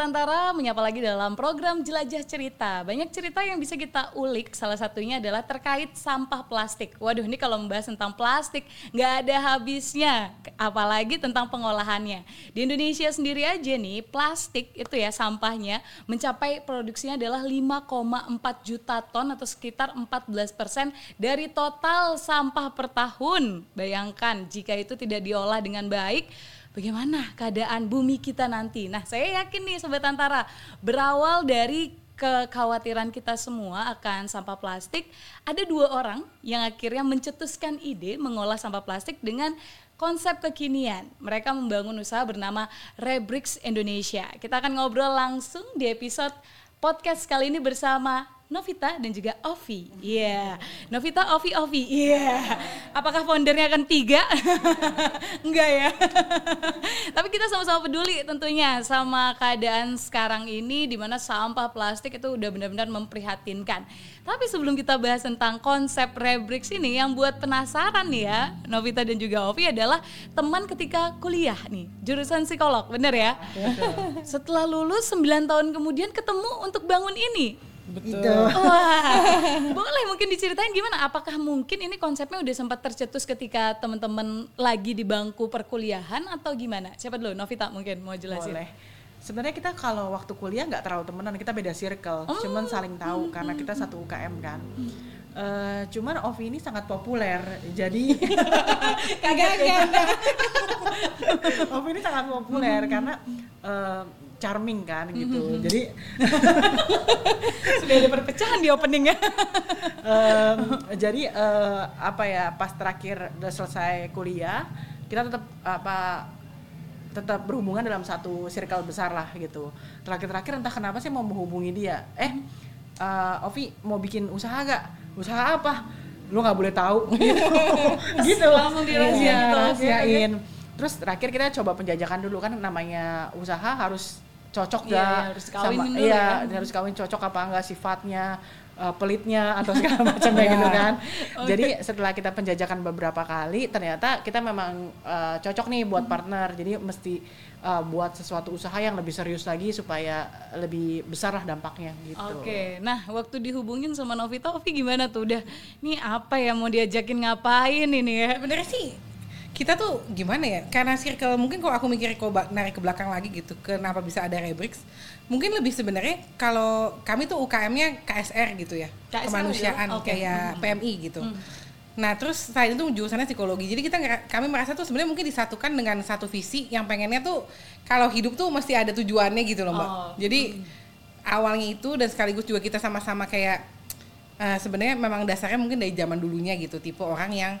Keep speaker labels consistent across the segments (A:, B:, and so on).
A: Antara, menyapa lagi dalam program Jelajah Cerita. Banyak cerita yang bisa kita ulik, salah satunya adalah terkait sampah plastik. Waduh, ini kalau membahas tentang plastik, nggak ada habisnya, apalagi tentang pengolahannya. Di Indonesia sendiri aja nih, plastik itu ya sampahnya mencapai produksinya adalah 5,4 juta ton atau sekitar 14 persen dari total sampah per tahun. Bayangkan jika itu tidak diolah dengan baik, bagaimana keadaan bumi kita nanti. Nah, saya yakin nih Sobat Antara, berawal dari kekhawatiran kita semua akan sampah plastik, ada dua orang yang akhirnya mencetuskan ide mengolah sampah plastik dengan konsep kekinian. Mereka membangun usaha bernama Rebrix Indonesia. Kita akan ngobrol langsung di episode podcast kali ini bersama Novita dan juga Ovi. Iya. Yeah. Novita, Ovi, Ovi. Iya. Yeah. Apakah foundernya akan tiga? Enggak ya. Tapi kita sama-sama peduli tentunya sama keadaan sekarang ini di mana sampah plastik itu udah benar-benar memprihatinkan. Tapi sebelum kita bahas tentang konsep Rebrix ini yang buat penasaran nih ya, Novita dan juga Ovi adalah teman ketika kuliah nih, jurusan psikolog, bener ya? Setelah lulus 9 tahun kemudian ketemu untuk bangun ini
B: Betul. Itu.
A: Wah, boleh mungkin diceritain gimana? Apakah mungkin ini konsepnya udah sempat tercetus ketika teman-teman lagi di bangku perkuliahan atau gimana? Siapa dulu? Novita mungkin mau jelasin.
B: Boleh. Sebenarnya kita kalau waktu kuliah nggak terlalu temenan, kita beda circle, oh. cuman saling tahu hmm, karena kita satu UKM kan. Hmm. Uh, cuman Ovi ini sangat populer, jadi
A: kagak
B: Ovi ini sangat populer karena uh, charming kan gitu. Mm-hmm. Jadi
A: sudah ada perpecahan di openingnya.
B: um, jadi uh, apa ya pas terakhir udah selesai kuliah kita tetap apa tetap berhubungan dalam satu circle besar lah gitu. Terakhir-terakhir entah kenapa sih mau menghubungi dia. Eh, uh, Ovi mau bikin usaha gak? Usaha apa? Lu nggak boleh tahu gitu. gitu.
A: Langsung dirahasiain.
B: Iya, Terus terakhir kita coba penjajakan dulu kan namanya usaha harus cocok iya, gak
A: harus kawin sama
B: dulu iya ya. harus kawin cocok apa enggak sifatnya uh, pelitnya atau segala macam kayak gitu kan okay. jadi setelah kita penjajakan beberapa kali ternyata kita memang uh, cocok nih buat hmm. partner jadi mesti uh, buat sesuatu usaha yang lebih serius lagi supaya lebih besar lah dampaknya gitu.
A: Oke, okay. nah waktu dihubungin sama Novita, Ovi gimana tuh? Udah, ini apa ya mau diajakin ngapain ini ya?
C: Sebenarnya sih kita tuh gimana ya karena circle mungkin kalau aku mikir kok narik ke belakang lagi gitu kenapa bisa ada Rebrix mungkin lebih sebenarnya kalau kami tuh UKM-nya KSR gitu ya KSR kemanusiaan ya? okay. kayak hmm. PMI gitu hmm. nah terus saya itu jurusannya psikologi jadi kita kami merasa tuh sebenarnya mungkin disatukan dengan satu visi yang pengennya tuh kalau hidup tuh mesti ada tujuannya gitu loh mbak oh. jadi hmm. awalnya itu dan sekaligus juga kita sama-sama kayak uh, sebenarnya memang dasarnya mungkin dari zaman dulunya gitu tipe orang yang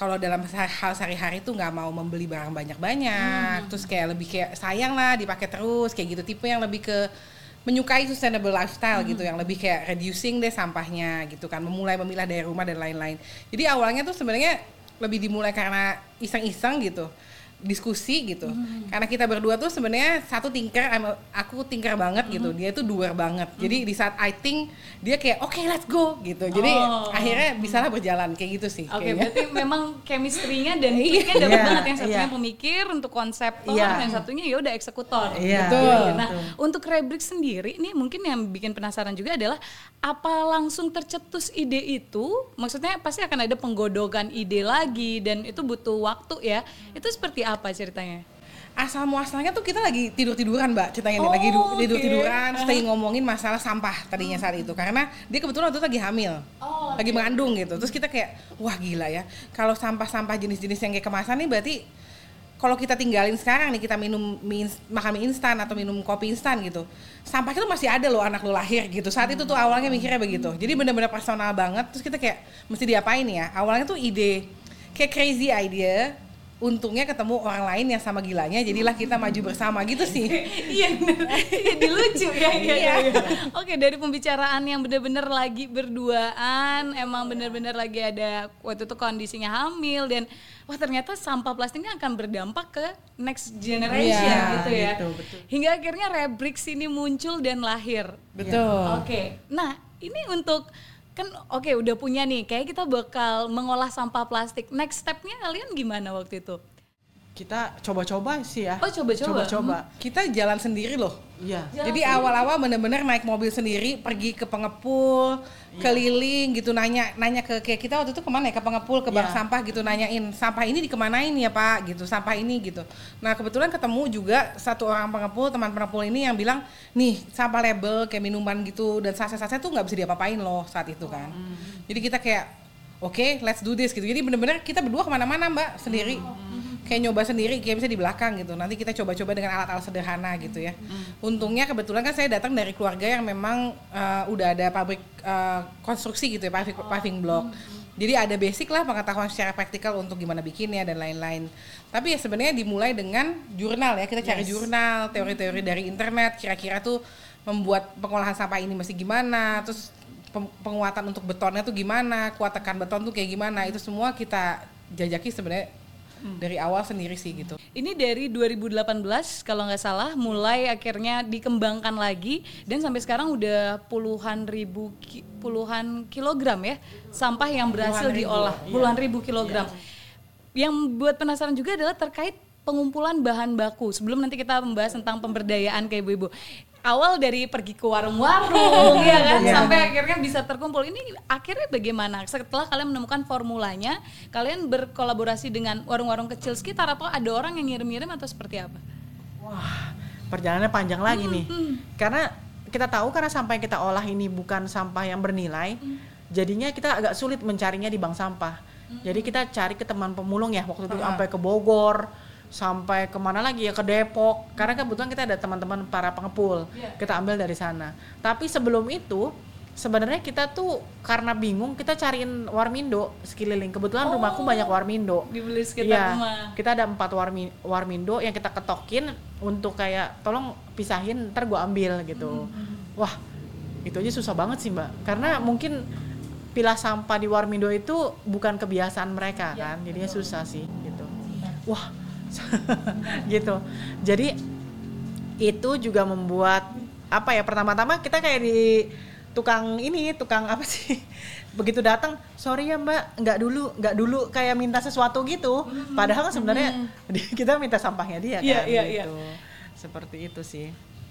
C: kalau dalam hal sehari-hari tuh nggak mau membeli barang banyak-banyak, hmm. terus kayak lebih kayak sayang lah dipakai terus kayak gitu tipe yang lebih ke menyukai sustainable lifestyle gitu, hmm. gitu yang lebih kayak reducing deh sampahnya gitu kan, memulai memilah dari rumah dan lain-lain. Jadi awalnya tuh sebenarnya lebih dimulai karena iseng-iseng gitu diskusi gitu hmm. karena kita berdua tuh sebenarnya satu tinker aku tinker banget gitu. hmm. gitu dia tuh doer banget hmm. jadi di saat I think dia kayak oke okay, let's go gitu jadi oh. akhirnya bisa lah berjalan kayak gitu sih
A: oke okay, berarti memang chemistry-nya dan iya. kliknya dapat yeah, banget yang satunya yeah. pemikir untuk konsep yeah. yang satunya ya udah eksekutor
B: yeah,
A: gitu yeah, nah betul. untuk Rebrick sendiri nih mungkin yang bikin penasaran juga adalah apa langsung tercetus ide itu maksudnya pasti akan ada penggodokan ide lagi dan itu butuh waktu ya itu seperti apa ceritanya?
C: asal muasalnya tuh kita lagi tidur tiduran mbak ceritanya oh, lagi tidur tiduran okay. stay ngomongin masalah sampah tadinya saat itu. Karena dia kebetulan waktu itu lagi hamil oh, okay. lagi mengandung gitu. Terus kita kayak wah gila ya. Kalau sampah sampah jenis-jenis yang kayak kemasan nih berarti kalau kita tinggalin sekarang nih kita minum mie, makan mie instan atau minum kopi instan gitu sampah itu masih ada loh anak lo lahir gitu. Saat itu tuh awalnya mikirnya begitu. Jadi bener-bener personal banget. Terus kita kayak mesti diapain ya? Awalnya tuh ide kayak crazy idea untungnya ketemu orang lain yang sama gilanya jadilah kita maju bersama gitu sih.
A: Iya jadi lucu ya, ya, ya, ya. oke dari pembicaraan yang benar-benar lagi berduaan emang benar-benar lagi ada waktu itu kondisinya hamil dan wah ternyata sampah plastiknya akan berdampak ke next generation ya, gitu ya. betul, betul. hingga akhirnya Rebrix ini muncul dan lahir.
B: Betul.
A: Oke nah ini untuk kan oke okay, udah punya nih. Kayak kita bakal mengolah sampah plastik. Next stepnya kalian gimana waktu itu
B: kita coba-coba sih ya.
A: Oh, coba-coba.
B: Coba-coba.
C: Kita jalan sendiri loh.
B: Iya.
C: Jadi awal-awal bener-bener naik mobil sendiri, pergi ke pengepul, keliling gitu nanya nanya ke kayak kita waktu itu ke mana ya ke pengepul ke bank
B: Iya.
C: sampah gitu nanyain sampah ini dikemanain ya pak gitu sampah ini gitu. Nah kebetulan ketemu juga satu orang pengepul teman pengepul ini yang bilang nih sampah label kayak minuman gitu dan saset-saset tuh nggak bisa diapa-apain loh saat itu kan. Jadi kita kayak oke let's do this gitu. Jadi bener-bener kita berdua ke mana-mana mbak sendiri. Kayak nyoba sendiri, kayak bisa di belakang gitu. Nanti kita coba-coba dengan alat-alat sederhana gitu ya. Untungnya kebetulan kan saya datang dari keluarga yang memang uh, udah ada pabrik uh, konstruksi gitu ya, paving, paving block. Jadi ada basic lah pengetahuan secara praktikal untuk gimana bikinnya dan lain-lain. Tapi ya sebenarnya dimulai dengan jurnal ya. Kita cari jurnal, teori-teori dari internet, kira-kira tuh membuat pengolahan sampah ini mesti gimana, terus penguatan untuk betonnya tuh gimana, kuat tekan beton tuh kayak gimana, itu semua kita jajaki sebenarnya dari awal sendiri sih gitu.
A: Ini dari 2018 kalau nggak salah mulai akhirnya dikembangkan lagi dan sampai sekarang udah puluhan ribu ki- puluhan kilogram ya sampah yang berhasil
B: Puluhan ribu,
A: diolah
B: iya.
A: puluhan ribu kilogram. Yang buat penasaran juga adalah terkait pengumpulan bahan baku. Sebelum nanti kita membahas tentang pemberdayaan ke ibu-ibu. Awal dari pergi ke warung-warung ya kan
B: Iya.
A: sampai akhirnya bisa terkumpul. Ini akhirnya bagaimana? Setelah kalian menemukan formulanya, kalian berkolaborasi dengan warung-warung kecil sekitar atau ada orang yang ngirim-ngirim atau seperti apa?
B: Wah, perjalanannya panjang lagi nih. Karena kita tahu karena sampah yang kita olah ini bukan sampah yang bernilai, jadinya kita agak sulit mencarinya di bank sampah. Jadi kita cari ke teman pemulung ya waktu itu sampai ke Bogor, sampai ke mana lagi? Ya ke Depok. Karena kebetulan kita ada teman-teman para pengepul, kita ambil dari sana. Tapi sebelum itu sebenarnya kita tuh karena bingung kita cariin warmindo sekeliling. Kebetulan rumahku banyak warmindo.
A: Dibeli sekitar
B: Iya,
A: rumah.
B: kita ada empat warmi, warmindo yang kita ketokin untuk kayak tolong pisahin ntar gua ambil gitu. Wah itu aja susah banget sih mbak. Karena mungkin pilah sampah di warmindo itu bukan kebiasaan mereka kan? Jadinya susah sih gitu. Wah gitu. Jadi itu juga membuat apa ya pertama-tama kita kayak di tukang ini tukang apa sih begitu datang sorry ya mbak nggak dulu nggak dulu kayak minta sesuatu gitu. Padahal kan sebenarnya di- kita minta sampahnya dia
A: Iya,
B: kan
A: iya, iya.
B: gitu. Seperti itu sih.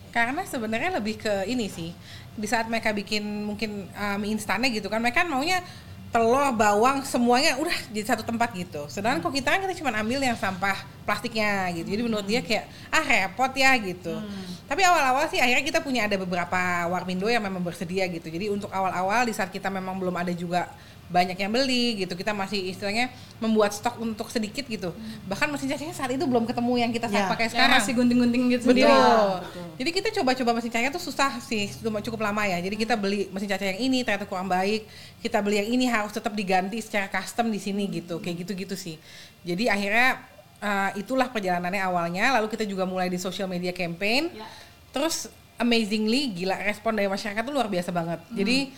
C: Karena sebenarnya lebih ke ini sih. Di saat mereka bikin mungkin mie instannya gitu kan, mereka kan maunya telur, bawang, semuanya udah di satu tempat gitu. Sedangkan kok kita kan kita cuma ambil yang sampah plastiknya gitu. Jadi menurut dia kayak ah repot ya gitu. Tapi awal-awal sih akhirnya kita punya ada beberapa warmindo yang memang bersedia gitu. Jadi untuk awal-awal di saat kita memang belum ada juga banyak yang beli gitu kita masih istilahnya membuat stok untuk sedikit gitu bahkan mesin cacingnya saat itu belum ketemu yang kita
B: Ya.
C: pakai
A: Yang
C: sekarang
A: masih gunting-gunting gitu
C: Betul.
A: sendiri.
C: Jadi kita coba-coba mesin cacing tuh susah sih, cuma cukup lama ya. Jadi kita beli mesin cacing yang ini ternyata kurang baik. Kita beli yang ini harus tetap diganti secara custom di sini gitu. Kayak gitu-gitu sih. Jadi akhirnya uh, itulah perjalanannya awalnya. Lalu kita juga mulai di social media campaign. Terus amazingly gila respon dari masyarakat tuh luar biasa banget. Jadi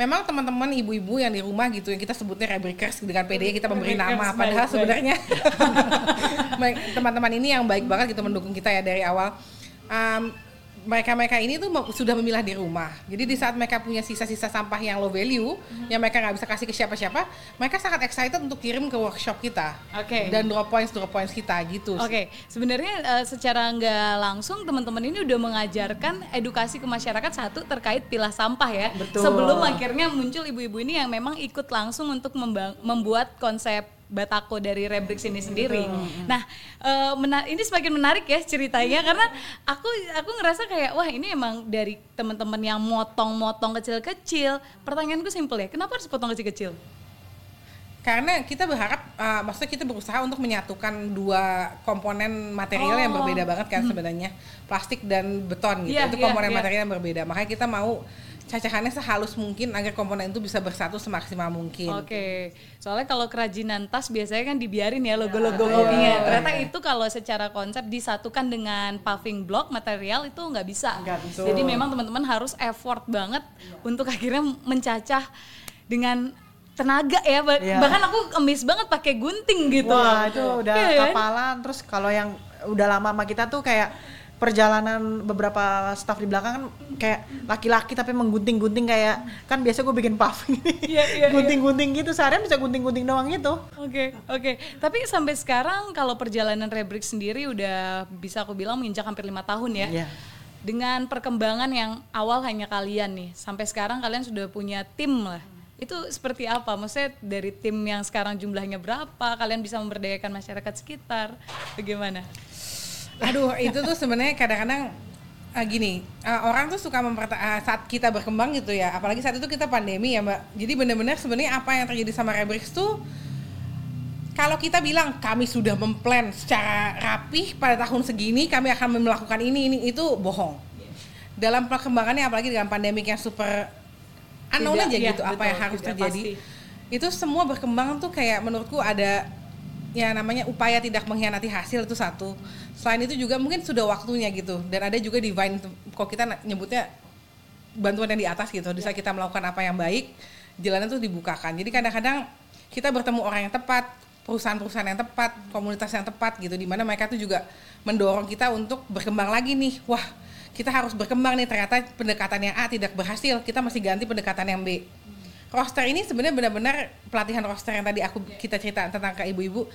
C: memang teman-teman ibu-ibu yang di rumah gitu yang kita sebutnya rebreakers dengan PD kita memberi nama padahal sebenarnya teman-teman ini yang baik banget gitu mendukung kita ya dari awal. Um, mereka-mereka ini tuh sudah memilah di rumah. Jadi di saat mereka punya sisa-sisa sampah yang low value, yang mereka nggak bisa kasih ke siapa-siapa, mereka sangat excited untuk kirim ke workshop kita.
A: Oke.
C: Dan drop points drop points kita gitu.
A: Oke, sebenarnya eh, secara nggak langsung teman-teman ini udah mengajarkan edukasi ke masyarakat satu terkait pilah sampah ya.
B: Betul.
A: Sebelum akhirnya muncul ibu-ibu ini yang memang ikut langsung untuk membuat konsep Batako dari Rebrix ini sendiri. Nah, mena- ini semakin menarik ya ceritanya karena aku aku ngerasa kayak wah ini emang dari teman-teman yang motong-motong kecil-kecil. Pertanyaanku simpel ya, kenapa harus potong kecil-kecil?
C: Karena kita berharap, uh, maksudnya kita berusaha untuk menyatukan dua komponen material yang
A: Oh.
C: berbeda banget kan sebenarnya, plastik dan beton gitu.
A: Iya,
C: itu
A: iya,
C: komponen
A: iya.
C: material yang berbeda. Makanya kita mau cacahannya sehalus mungkin agar komponen itu bisa bersatu semaksimal mungkin.
A: Oke, soalnya kalau kerajinan tas biasanya kan dibiarin ya logo-logo
B: Iya,
A: kopinya.
B: iya.
A: Ternyata itu kalau secara konsep disatukan dengan paving block material itu nggak bisa.
B: Nggak bisa.
A: Jadi memang teman-teman harus effort banget untuk akhirnya mencacah dengan tenaga ya.
B: Iya.
A: Bahkan aku emis banget pakai gunting gitu.
B: Wah itu udah
A: kan?
B: kapalan terus kalau yang udah lama sama kita tuh kayak perjalanan beberapa staff di belakang kan kayak laki-laki tapi menggunting-gunting kayak kan biasa gue bikin puff
A: Iya, iya,
B: gunting-gunting gitu seharian bisa gunting-gunting doang gitu
A: Oke, oke. Tapi sampai sekarang kalau perjalanan Rebrix sendiri udah bisa aku bilang menginjak hampir lima tahun ya.
B: Iya.
A: Dengan perkembangan yang awal hanya kalian nih, sampai sekarang kalian sudah punya tim lah. Itu seperti apa? Maksudnya dari tim yang sekarang jumlahnya berapa? Kalian bisa memberdayakan masyarakat sekitar? Bagaimana?
C: Aduh, itu tuh sebenarnya kadang-kadang ah, gini, ah, orang tuh suka memperta ah, saat kita berkembang gitu ya, apalagi saat itu kita pandemi ya mbak. Jadi benar-benar sebenarnya apa yang terjadi sama Rebrix tuh kalau kita bilang kami sudah memplan secara rapih pada tahun segini kami akan melakukan ini ini itu bohong. Dalam perkembangannya apalagi dengan pandemik yang super unknown aja
A: iya,
C: gitu apa
A: betul,
C: yang harus terjadi. Itu semua berkembang tuh kayak menurutku ada ya namanya upaya tidak mengkhianati hasil itu satu. Selain itu juga mungkin sudah waktunya gitu dan ada juga divine kok kita nyebutnya bantuan yang di atas gitu. Di saat kita melakukan apa yang baik, jalannya tuh dibukakan. Jadi kadang-kadang kita bertemu orang yang tepat, perusahaan-perusahaan yang tepat, komunitas yang tepat gitu di mana mereka tuh juga mendorong kita untuk berkembang lagi nih. Wah, kita harus berkembang nih ternyata pendekatan yang A tidak berhasil, kita masih ganti pendekatan yang B. Roster ini sebenarnya benar-benar pelatihan roster yang tadi aku kita cerita tentang ke ibu-ibu.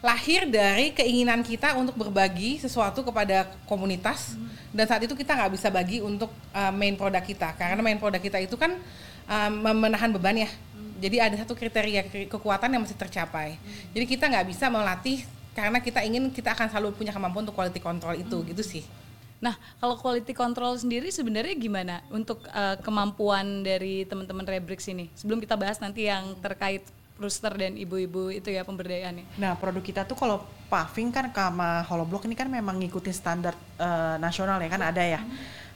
C: Lahir dari keinginan kita untuk berbagi sesuatu kepada komunitas. Dan saat itu kita nggak bisa bagi untuk uh, main produk kita. Karena main produk kita itu kan uh, menahan beban ya. Jadi ada satu kriteria ke- kekuatan yang mesti tercapai. Jadi kita nggak bisa melatih karena kita ingin kita akan selalu punya kemampuan untuk quality control itu. Gitu sih
A: Nah, kalau quality control sendiri sebenarnya gimana untuk eh, kemampuan dari teman-teman Rebrix ini? Sebelum kita bahas nanti yang terkait rooster dan ibu-ibu itu ya pemberdayaannya.
B: Nah, produk kita tuh kalau paving kan sama hollow block ini kan memang ngikutin standar eh, nasional ya kan ada ya.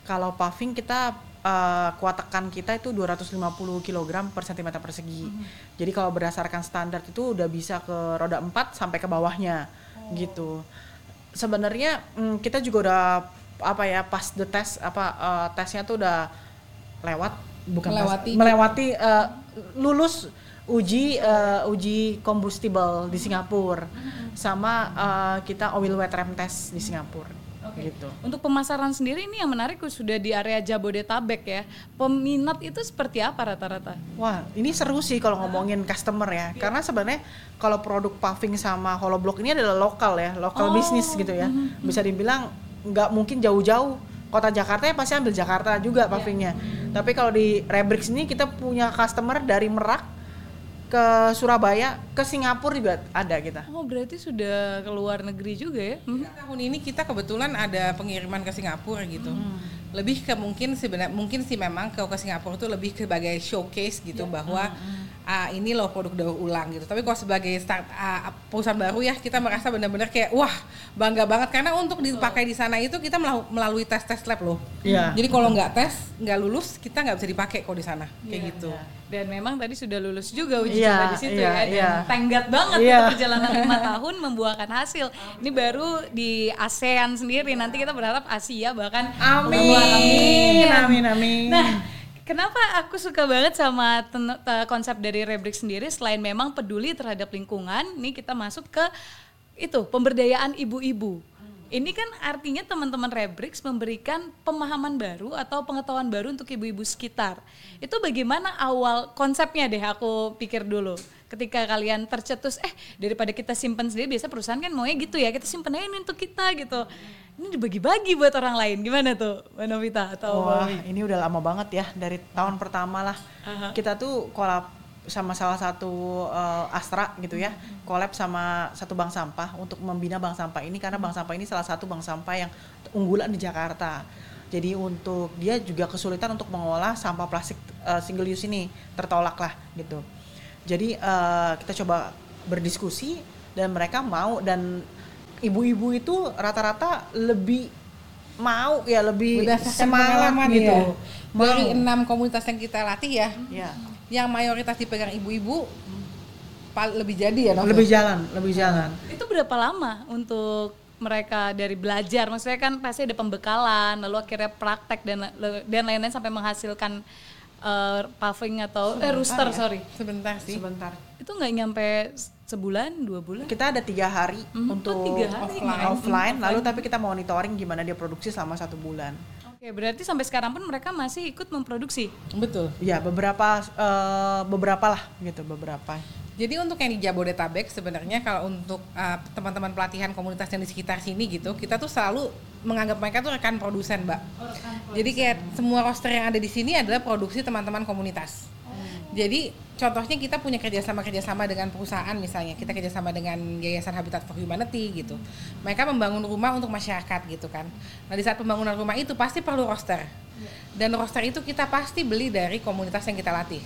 B: Kalau paving kita eh, kuat tekan kita itu 250 kg per cm persegi. Jadi kalau berdasarkan standar itu udah bisa ke roda 4 sampai ke bawahnya gitu. Sebenarnya mm, kita juga udah apa ya pas the test apa eh, tesnya tuh udah lewat bukan pas-
C: Melewati.
B: melewati eh, lulus uji eh, uji combustible di Singapura sama eh, kita oil wet ram test di Singapura gitu.
A: Untuk pemasaran sendiri ini yang menarik sudah di area Jabodetabek ya. Peminat itu seperti apa rata-rata?
B: Wah, ini seru sih kalau ngomongin customer ya. Karena sebenarnya kalau produk paving sama hollow block ini adalah lokal ya, lokal bisnis gitu ya. Bisa dibilang nggak mungkin jauh-jauh. Kota Jakarta ya pasti ambil Jakarta juga pavingnya. Tapi kalau di Rebrix ini kita punya customer dari Merak ke Surabaya, ke Singapura juga ada kita.
A: Oh, berarti sudah ke luar negeri juga ya? Hmm.
C: tahun ini kita kebetulan ada pengiriman ke Singapura gitu. Lebih ke mungkin sebenarnya mungkin sih memang ke ke Singapura itu lebih sebagai showcase gitu bahwa ah, ini loh produk daur ulang gitu. Tapi kalau sebagai start ah, perusahaan baru ya kita merasa benar-benar kayak wah bangga banget karena untuk dipakai di sana itu kita melalu- melalui tes tes lab loh.
B: Iya.
C: Jadi kalau nggak tes nggak lulus kita nggak bisa dipakai kok di sana kayak gitu.
A: Dan memang tadi sudah lulus juga uji
B: Iya,
A: coba di situ
B: iya,
A: ya. Dan
B: iya.
A: tenggat banget itu perjalanan lima tahun membuahkan hasil. Ini baru di ASEAN sendiri. Nanti kita berharap Asia bahkan
B: Amin.
A: Amin.
B: Amin amin.
A: Nah, kenapa aku suka banget sama ten- te- konsep dari Rebrix sendiri selain memang peduli terhadap lingkungan, nih kita masuk ke itu pemberdayaan ibu-ibu. Ini kan artinya teman-teman Rebrix memberikan pemahaman baru atau pengetahuan baru untuk ibu-ibu sekitar. Itu bagaimana awal konsepnya deh aku pikir dulu. Ketika kalian tercetus, eh daripada kita simpan sendiri, biasa perusahaan kan maunya gitu ya, kita simpen aja ini untuk kita gitu. Ini dibagi-bagi buat orang lain, gimana tuh Mbak Novita atau
B: Wah,
A: Wi?
B: ini udah lama banget ya dari tahun pertama lah. Kita tuh kolab sama salah satu eh, Astra gitu ya, kolab sama satu bank sampah untuk membina bank sampah ini karena bank sampah ini salah satu bank sampah yang unggulan di Jakarta. Jadi untuk dia juga kesulitan untuk mengolah sampah plastik eh, single use ini tertolak lah gitu. Jadi eh, kita coba berdiskusi dan mereka mau dan ibu-ibu itu rata-rata lebih mau ya lebih semangat
C: pengalaman
B: gitu.
C: ya. Dari enam komunitas yang kita latih ya,
B: Ya.
C: yang mayoritas dipegang ibu-ibu lebih jadi ya Nov?
B: Lebih jalan, lebih jalan.
A: Itu berapa lama untuk mereka dari belajar? Maksudnya kan pasti ada pembekalan, lalu akhirnya praktek dan dan lain-lain sampai menghasilkan uh, paving atau eh rooster
B: ya.
A: sorry
C: Sebentar sih.
B: sebentar
A: itu nggak nyampe sebulan dua bulan
B: kita ada tiga hari
A: Mhm.
B: untuk
A: Oh, tiga hari.
B: offline, offline, lalu tapi kita monitoring gimana dia produksi selama satu bulan
A: oke berarti sampai sekarang pun mereka masih ikut memproduksi
C: Betul.
B: ya beberapa eh, beberapa lah gitu beberapa
C: Jadi untuk yang di Jabodetabek sebenarnya kalau untuk uh, teman-teman pelatihan komunitas yang di sekitar sini gitu, kita tuh selalu menganggap mereka tuh rekan produsen, Mbak. Jadi kayak semua roster yang ada di sini adalah produksi teman-teman komunitas. Jadi contohnya kita punya kerjasama kerjasama dengan perusahaan misalnya kita kerjasama dengan Yayasan Habitat for Humanity gitu. Mereka membangun rumah untuk masyarakat gitu kan. Nah di saat pembangunan rumah itu pasti perlu roster. Dan roster itu kita pasti beli dari komunitas yang kita latih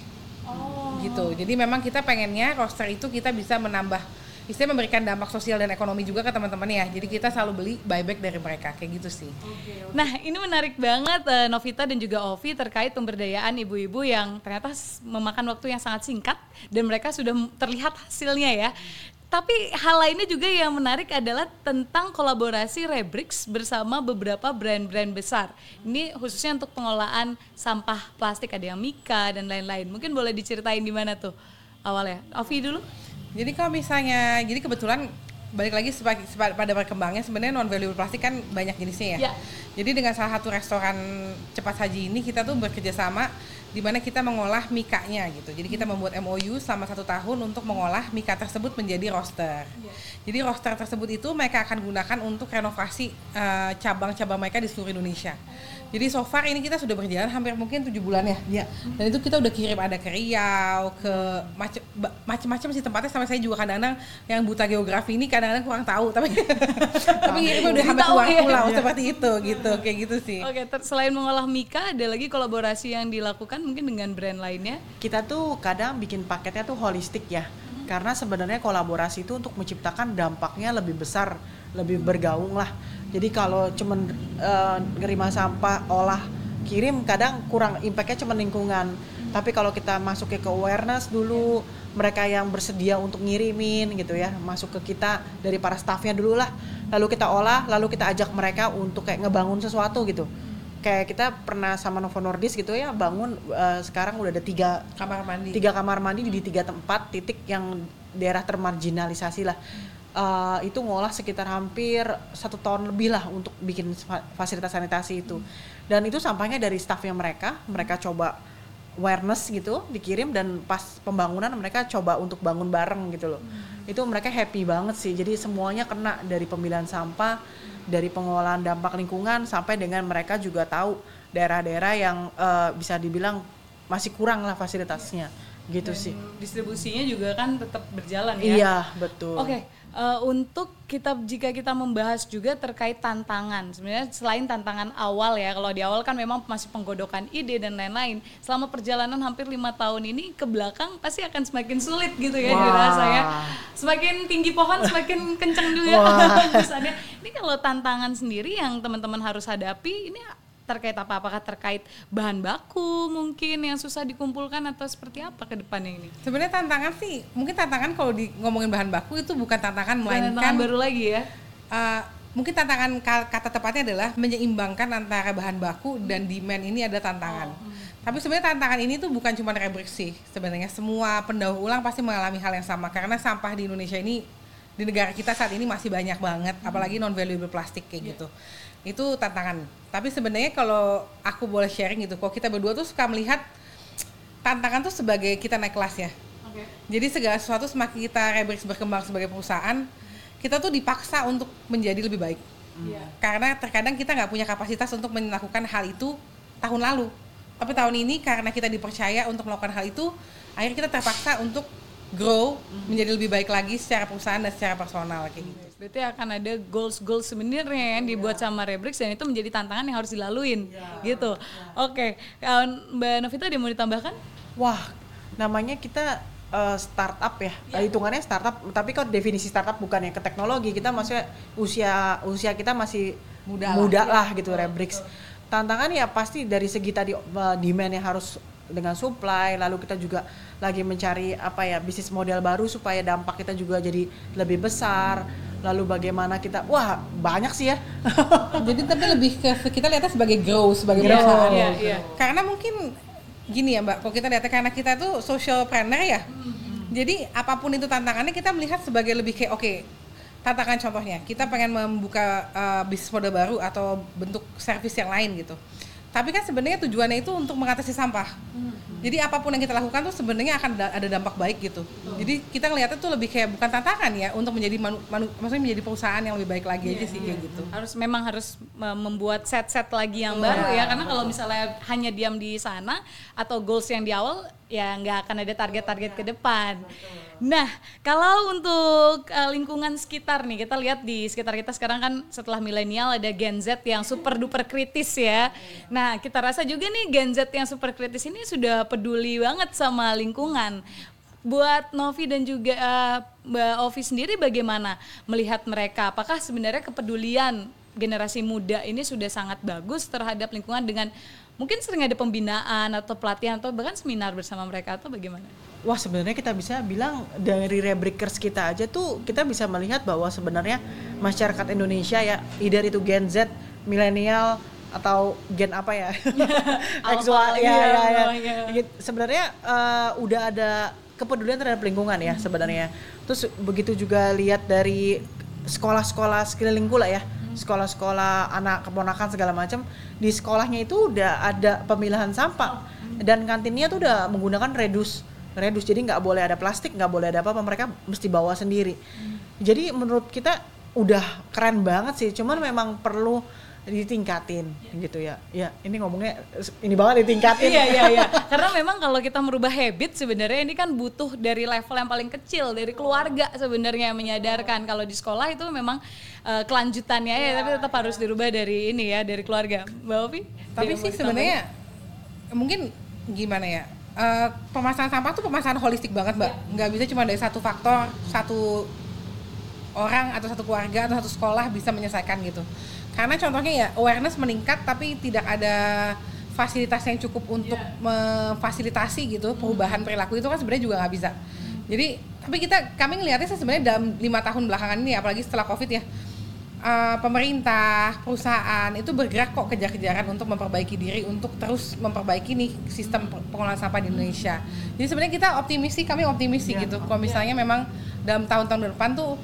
C: gitu. Jadi memang kita pengennya roster itu kita bisa menambah istilahnya memberikan dampak sosial dan ekonomi juga ke teman-teman ya. Jadi kita selalu beli buyback dari mereka kayak gitu sih.
A: Nah, ini menarik banget eh, Novita dan juga Ovi terkait pemberdayaan ibu-ibu yang ternyata memakan waktu yang sangat singkat dan mereka sudah terlihat hasilnya ya. Tapi hal lainnya juga yang menarik adalah tentang kolaborasi Rebrix bersama beberapa brand-brand besar. Ini khususnya untuk pengolahan sampah plastik ada yang Mika dan lain-lain. Mungkin boleh diceritain di mana tuh awalnya. Ovi dulu.
C: Jadi kalau misalnya, jadi kebetulan balik lagi pada berkembangnya sebenarnya non valuable plastik kan banyak jenisnya ya.
A: Ya.
C: Jadi dengan salah satu restoran cepat saji ini kita tuh bekerja sama di mana kita mengolah mikanya gitu. Jadi kita membuat MOU selama satu tahun untuk mengolah mika tersebut menjadi roster. Jadi roster tersebut itu mereka akan gunakan untuk renovasi eh, cabang-cabang mereka di seluruh Indonesia. Jadi so far ini kita sudah berjalan hampir mungkin tujuh bulan ya.
B: ya
C: Dan itu kita udah kirim ada ke Riau, ke macem-macem sih tempatnya sampai saya juga kadang-kadang yang buta geografi ini kadang-kadang kurang tahu tapi tapi ngirimnya udah
A: Tahu,
C: keluar
A: iya.
C: pulau seperti itu gitu kayak gitu sih.
A: Oke, ter- selain mengolah Mika ada lagi kolaborasi yang dilakukan mungkin dengan brand lainnya.
B: kita tuh kadang bikin paketnya tuh holistik ya karena sebenarnya kolaborasi itu untuk menciptakan dampaknya lebih besar lebih bergaung lah jadi kalau cuman eh, nerima sampah olah kirim kadang kurang impactnya cuma lingkungan. Tapi kalau kita masuk ke awareness dulu mereka yang bersedia untuk ngirimin gitu ya masuk ke kita dari para staffnya dulu lah. Lalu kita olah lalu kita ajak mereka untuk kayak ngebangun sesuatu gitu. Kayak kita pernah sama Novo Nordisk gitu ya bangun eh, sekarang udah ada tiga
C: Kamar mandi.
B: tiga kamar mandi di tiga tempat titik yang daerah termarginalisasi lah Eh, itu ngolah sekitar hampir satu tahun lebih lah untuk bikin fa- fasilitas sanitasi itu. Dan itu sampahnya dari staffnya mereka mereka coba awareness gitu dikirim dan pas pembangunan mereka coba untuk bangun bareng gitu loh. Itu mereka happy banget sih. Jadi semuanya kena dari pemilihan sampah dari pengolahan dampak lingkungan sampai dengan mereka juga tahu daerah-daerah yang eh, bisa dibilang masih kurang lah fasilitasnya. Gitu sih.
A: Distribusinya juga kan tetap berjalan ya.
B: iya betul.
A: Oke, eh, untuk kita jika kita membahas juga terkait tantangan, sebenarnya selain tantangan awal ya, kalau di awal kan memang masih penggodokan ide dan lain-lain. Selama perjalanan hampir lima tahun ini ke belakang pasti akan semakin sulit gitu ya
B: Wah.
A: dirasa ya. Semakin tinggi pohon semakin kencang juga hembusannya. Ini kalau tantangan sendiri yang teman-teman harus hadapi, ini terkait apa? Apakah terkait bahan baku mungkin yang susah dikumpulkan atau seperti apa ke depannya ini?
C: Sebenarnya tantangan sih mungkin tantangan kalau di ngomongin bahan baku itu bukan tantangan melainkan
A: tantangan baru lagi ya.
C: Uh, mungkin tantangan ka- kata tepatnya adalah menyeimbangkan antara bahan baku dan demand ini ada tantangan. Tapi sebenarnya tantangan ini tuh bukan cuma Rebrix sih. Sebenarnya semua pendaur ulang pasti mengalami hal yang sama karena sampah di Indonesia ini di negara kita saat ini masih banyak banget, apalagi non valuable plastik kayak gitu. Itu tantangan. Tapi sebenarnya kalau aku boleh sharing gitu, kok kita berdua tuh suka melihat tantangan tuh sebagai kita naik kelas ya.
A: Oke.
C: Jadi segala sesuatu semakin kita Rebrix berkembang sebagai perusahaan, kita tuh dipaksa untuk menjadi lebih baik.
A: Iya.
C: Karena terkadang kita nggak punya kapasitas untuk melakukan hal itu tahun lalu. Tapi tahun ini karena kita dipercaya untuk melakukan hal itu, akhirnya kita terpaksa untuk grow menjadi lebih baik lagi secara perusahaan dan secara personal kayak gitu.
A: Berarti akan ada goals-goals sebenarnya yang dibuat sama Rebrix dan itu menjadi tantangan yang harus dilaluin gitu. Oke, kawan Mbak Novita ada mau ditambahkan?
B: Wah, namanya kita eh, startup ya. Eh, Hitungannya startup, tapi kok definisi startup bukan ya ke teknologi. Kita maksudnya usia usia kita masih
C: Muda
B: muda,
C: lah.
B: lah gitu Rebrix. Tantangan ya pasti dari segi tadi eh, demand yang harus dengan supply, lalu kita juga lagi mencari apa ya bisnis model baru supaya dampak kita juga jadi lebih besar. Lalu bagaimana kita, wah banyak sih ya.
C: Jadi tapi lebih ke kita lihatnya sebagai grow sebagai
B: Grow,
C: perusahaan.
A: iya, iya.
C: Karena mungkin gini ya mbak, kalau kita lihat karena kita tuh social planner ya, jadi apa pun itu tantangannya kita melihat sebagai lebih kayak oke tantangan contohnya kita pengen membuka uh, bisnis model baru atau bentuk servis yang lain gitu. Tapi kan sebenarnya tujuannya itu untuk mengatasi sampah. Hmm. Jadi apa pun yang kita lakukan tuh sebenarnya akan ada dampak baik gitu. Hmm. Jadi kita ngeliatnya tuh lebih kayak bukan tantangan ya untuk menjadi manu, manu, maksudnya menjadi perusahaan yang lebih baik lagi yeah, aja sih yeah. kayak gitu.
A: Harus memang harus membuat set-set lagi yang yeah. baru ya karena kalau misalnya hanya diam di sana atau goals yang di awal ya nggak akan ada target-target ke depan. Nah, kalau untuk uh, lingkungan sekitar nih, kita lihat di sekitar kita sekarang kan setelah milenial ada Gen Z yang super duper kritis ya. Nah, kita rasa juga nih Gen Z yang super kritis ini sudah peduli banget sama lingkungan. Buat Novi dan juga uh, Mbak Ovi sendiri bagaimana melihat mereka? Apakah sebenarnya kepedulian generasi muda ini sudah sangat bagus terhadap lingkungan dengan mungkin sering ada pembinaan atau pelatihan atau bahkan seminar bersama mereka atau bagaimana?
B: Wah sebenarnya kita bisa bilang dari rebreakers kita aja tuh kita bisa melihat bahwa sebenarnya masyarakat Indonesia ya either itu Gen Z, milenial atau gen apa ya? Seksual ya, ya, ya, ya. Sebenarnya uh, udah ada kepedulian terhadap lingkungan ya sebenarnya. Terus begitu juga lihat dari sekolah-sekolah sekeliling pula ya sekolah-sekolah anak keponakan segala macam di sekolahnya itu udah ada pemilahan sampah dan kantinnya tuh udah menggunakan redus redus jadi nggak boleh ada plastik nggak boleh ada apa-apa mereka mesti bawa sendiri jadi menurut kita udah keren banget sih cuman memang perlu ditingkatin gitu ya. Ya, ini ngomongnya ini banget ditingkatin.
A: iya, iya, iya. Karena memang kalau kita merubah habit sebenarnya ini kan butuh dari level yang paling kecil, dari keluarga sebenarnya menyadarkan kalau di sekolah itu memang uh, kelanjutannya ya, ya, tapi tetap harus dirubah dari ini ya, dari keluarga. Mbak Ovi?
C: Tapi sih sebenarnya mungkin gimana ya? Uh, pemasangan sampah tuh pemasangan holistik banget, Mbak. Ya. Nggak bisa cuma dari satu faktor, satu orang atau satu keluarga atau satu sekolah bisa menyelesaikan gitu karena contohnya ya awareness meningkat tapi tidak ada fasilitas yang cukup untuk yeah. memfasilitasi gitu perubahan perilaku itu kan sebenarnya juga nggak bisa jadi tapi kita kami ngelihatnya sebenarnya dalam lima tahun belakangan ini apalagi setelah covid ya uh, pemerintah perusahaan itu bergerak kok kejar-kejaran untuk memperbaiki diri untuk terus memperbaiki nih sistem pengolahan sampah di Indonesia jadi sebenarnya kita optimis sih kami optimis sih yeah. gitu kalau misalnya yeah. memang dalam tahun-tahun depan tuh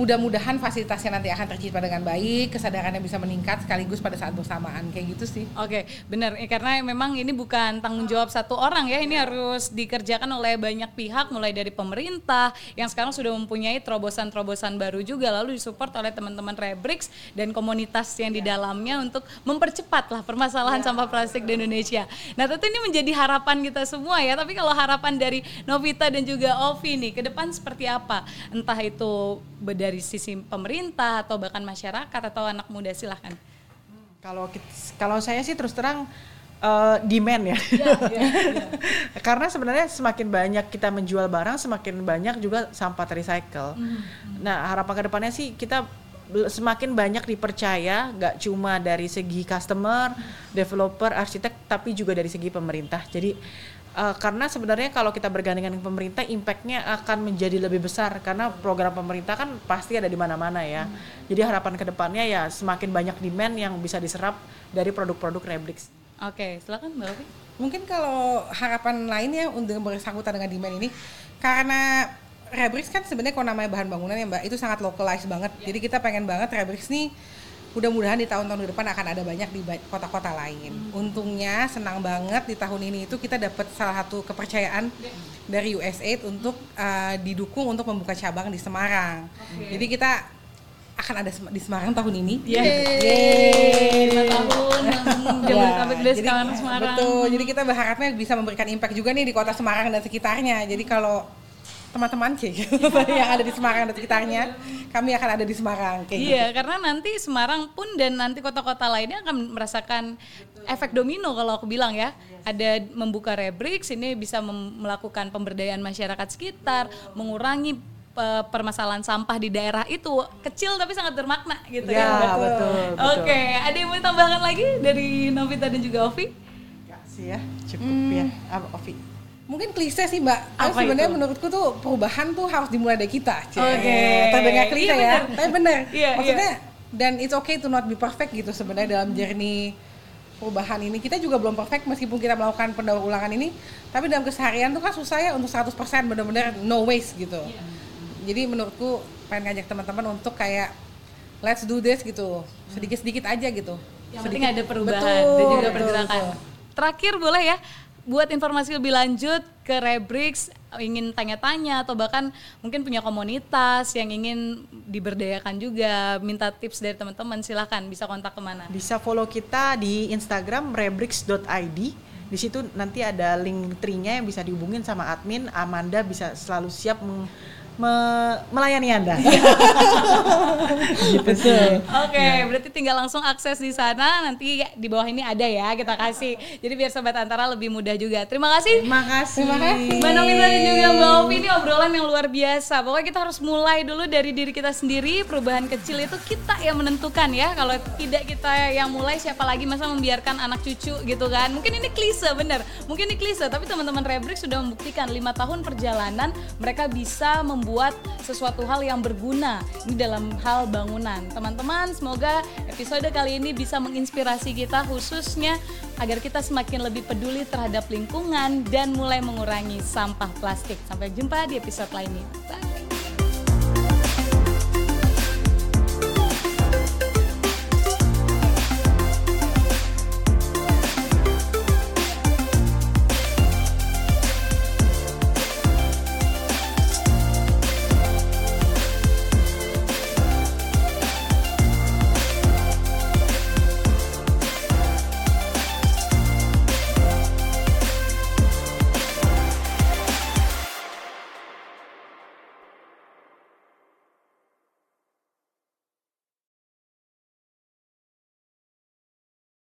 C: mudah-mudahan fasilitasnya nanti akan tercipta dengan baik, kesadarannya bisa meningkat sekaligus pada saat bersamaan kayak gitu sih.
A: Oke, benar. Ya, karena memang ini bukan tanggung jawab satu orang ya, ini harus dikerjakan oleh banyak pihak, mulai dari pemerintah yang sekarang sudah mempunyai terobosan-terobosan baru juga, lalu disupport oleh teman-teman Rebrix dan komunitas yang di dalamnya untuk mempercepat lah permasalahan sampah plastik di Indonesia. Nah, tentu ini menjadi harapan kita semua ya. Tapi kalau harapan dari Novita dan juga Ovi nih, ke depan seperti apa? Entah itu dari sisi pemerintah atau bahkan masyarakat atau anak muda silahkan.
B: Kalau kalau saya sih terus terang uh, demand ya. ya, ya, ya. Karena sebenarnya semakin banyak kita menjual barang, semakin banyak juga sampah terrecycle. Mm -hmm. Nah harapan ke depannya sih kita semakin banyak dipercaya, nggak cuma dari segi customer, developer, arsitek, tapi juga dari segi pemerintah. Jadi uh, karena sebenarnya kalau kita bergandengan dengan pemerintah impactnya akan menjadi lebih besar karena program pemerintah kan pasti ada di mana-mana ya hmm. jadi harapan ke depannya ya semakin banyak demand yang bisa diserap dari produk-produk Rebrix.
A: Oke, okay, silakan Mbak Ovi.
C: Mungkin kalau harapan lainnya untuk bersangkutan dengan demand ini karena Rebrix kan sebenarnya kalau namanya bahan bangunan ya Mbak itu sangat localized banget. Yeah. Jadi kita pengen banget Rebrix nih mudah-mudahan di tahun-tahun depan akan ada banyak di kota-kota lain. Hmm. Untungnya senang banget di tahun ini itu kita dapat salah satu kepercayaan yeah. dari USAID untuk uh, didukung untuk membuka cabang di Semarang. Okay. Jadi kita akan ada di Semarang tahun ini.
A: Yeah. Yeay. Lima tahun Jabodetabek Semarang.
C: Betul. Jadi kita berharapnya bisa memberikan impact juga nih di kota Semarang dan sekitarnya. Jadi kalau teman-teman kayak gitu yang ada di Semarang dan sekitarnya kami akan ada di Semarang
A: kayak iya gitu. karena nanti Semarang pun dan nanti kota-kota lainnya akan merasakan efek domino kalau aku bilang ya ada membuka rebrix ini bisa melakukan pemberdayaan masyarakat sekitar mengurangi permasalahan sampah di daerah itu kecil tapi sangat bermakna gitu
B: ya, ya. betul, betul,
A: betul. oke ada yang mau tambahkan lagi dari Novita dan juga Ovi
B: sih ya cukup hmm. ya Ovi
C: mungkin klise sih mbak. Tapi sebenarnya menurutku tuh perubahan tuh harus dimulai dari kita
A: oke. Okay.
C: terdengar klise iya, ya tapi benar. Iya, iya, maksudnya iya. dan it's okay to not be perfect gitu sebenarnya dalam journey perubahan ini. Kita juga belum perfect meskipun kita melakukan pendaur ulangan ini. Tapi dalam keseharian tuh kan susah ya untuk 100% benar-benar no waste gitu. Yeah. jadi menurutku pengen ngajak teman-teman untuk kayak let's do this gitu. Sedikit-sedikit aja gitu.
A: Yang sedikit ada perubahan betul, dan juga pergerakan. terakhir boleh ya buat informasi lebih lanjut ke Rebrix ingin tanya-tanya atau bahkan mungkin punya komunitas yang ingin diberdayakan juga minta tips dari teman-teman silahkan bisa kontak ke mana?
B: Bisa follow kita di Instagram rebrix.id di situ nanti ada link tree-nya yang bisa dihubungin sama admin. Amanda bisa selalu siap me melayani Anda.
A: gitu sih. Oke, okay, ya. berarti tinggal langsung akses di sana nanti di bawah ini ada ya kita kasih. Jadi biar sobat antara lebih mudah juga. Terima kasih.
B: Terima kasih.
A: Terima kasih. Mbak Nomita dan juga Mbak Ovi ini obrolan yang luar biasa. Pokoknya kita harus mulai dulu dari diri kita sendiri. Perubahan kecil itu kita yang menentukan ya. Kalau tidak kita yang mulai siapa lagi masa membiarkan anak cucu gitu kan. Mungkin ini klise bener. Mungkin ini klise tapi teman-teman Rebrik sudah membuktikan lima tahun perjalanan mereka bisa membuat membuat sesuatu hal yang berguna ini dalam hal bangunan. Teman-teman, semoga episode kali ini bisa menginspirasi kita khususnya agar kita semakin lebih peduli terhadap lingkungan dan mulai mengurangi sampah plastik. Sampai jumpa di episode lainnya. Bye.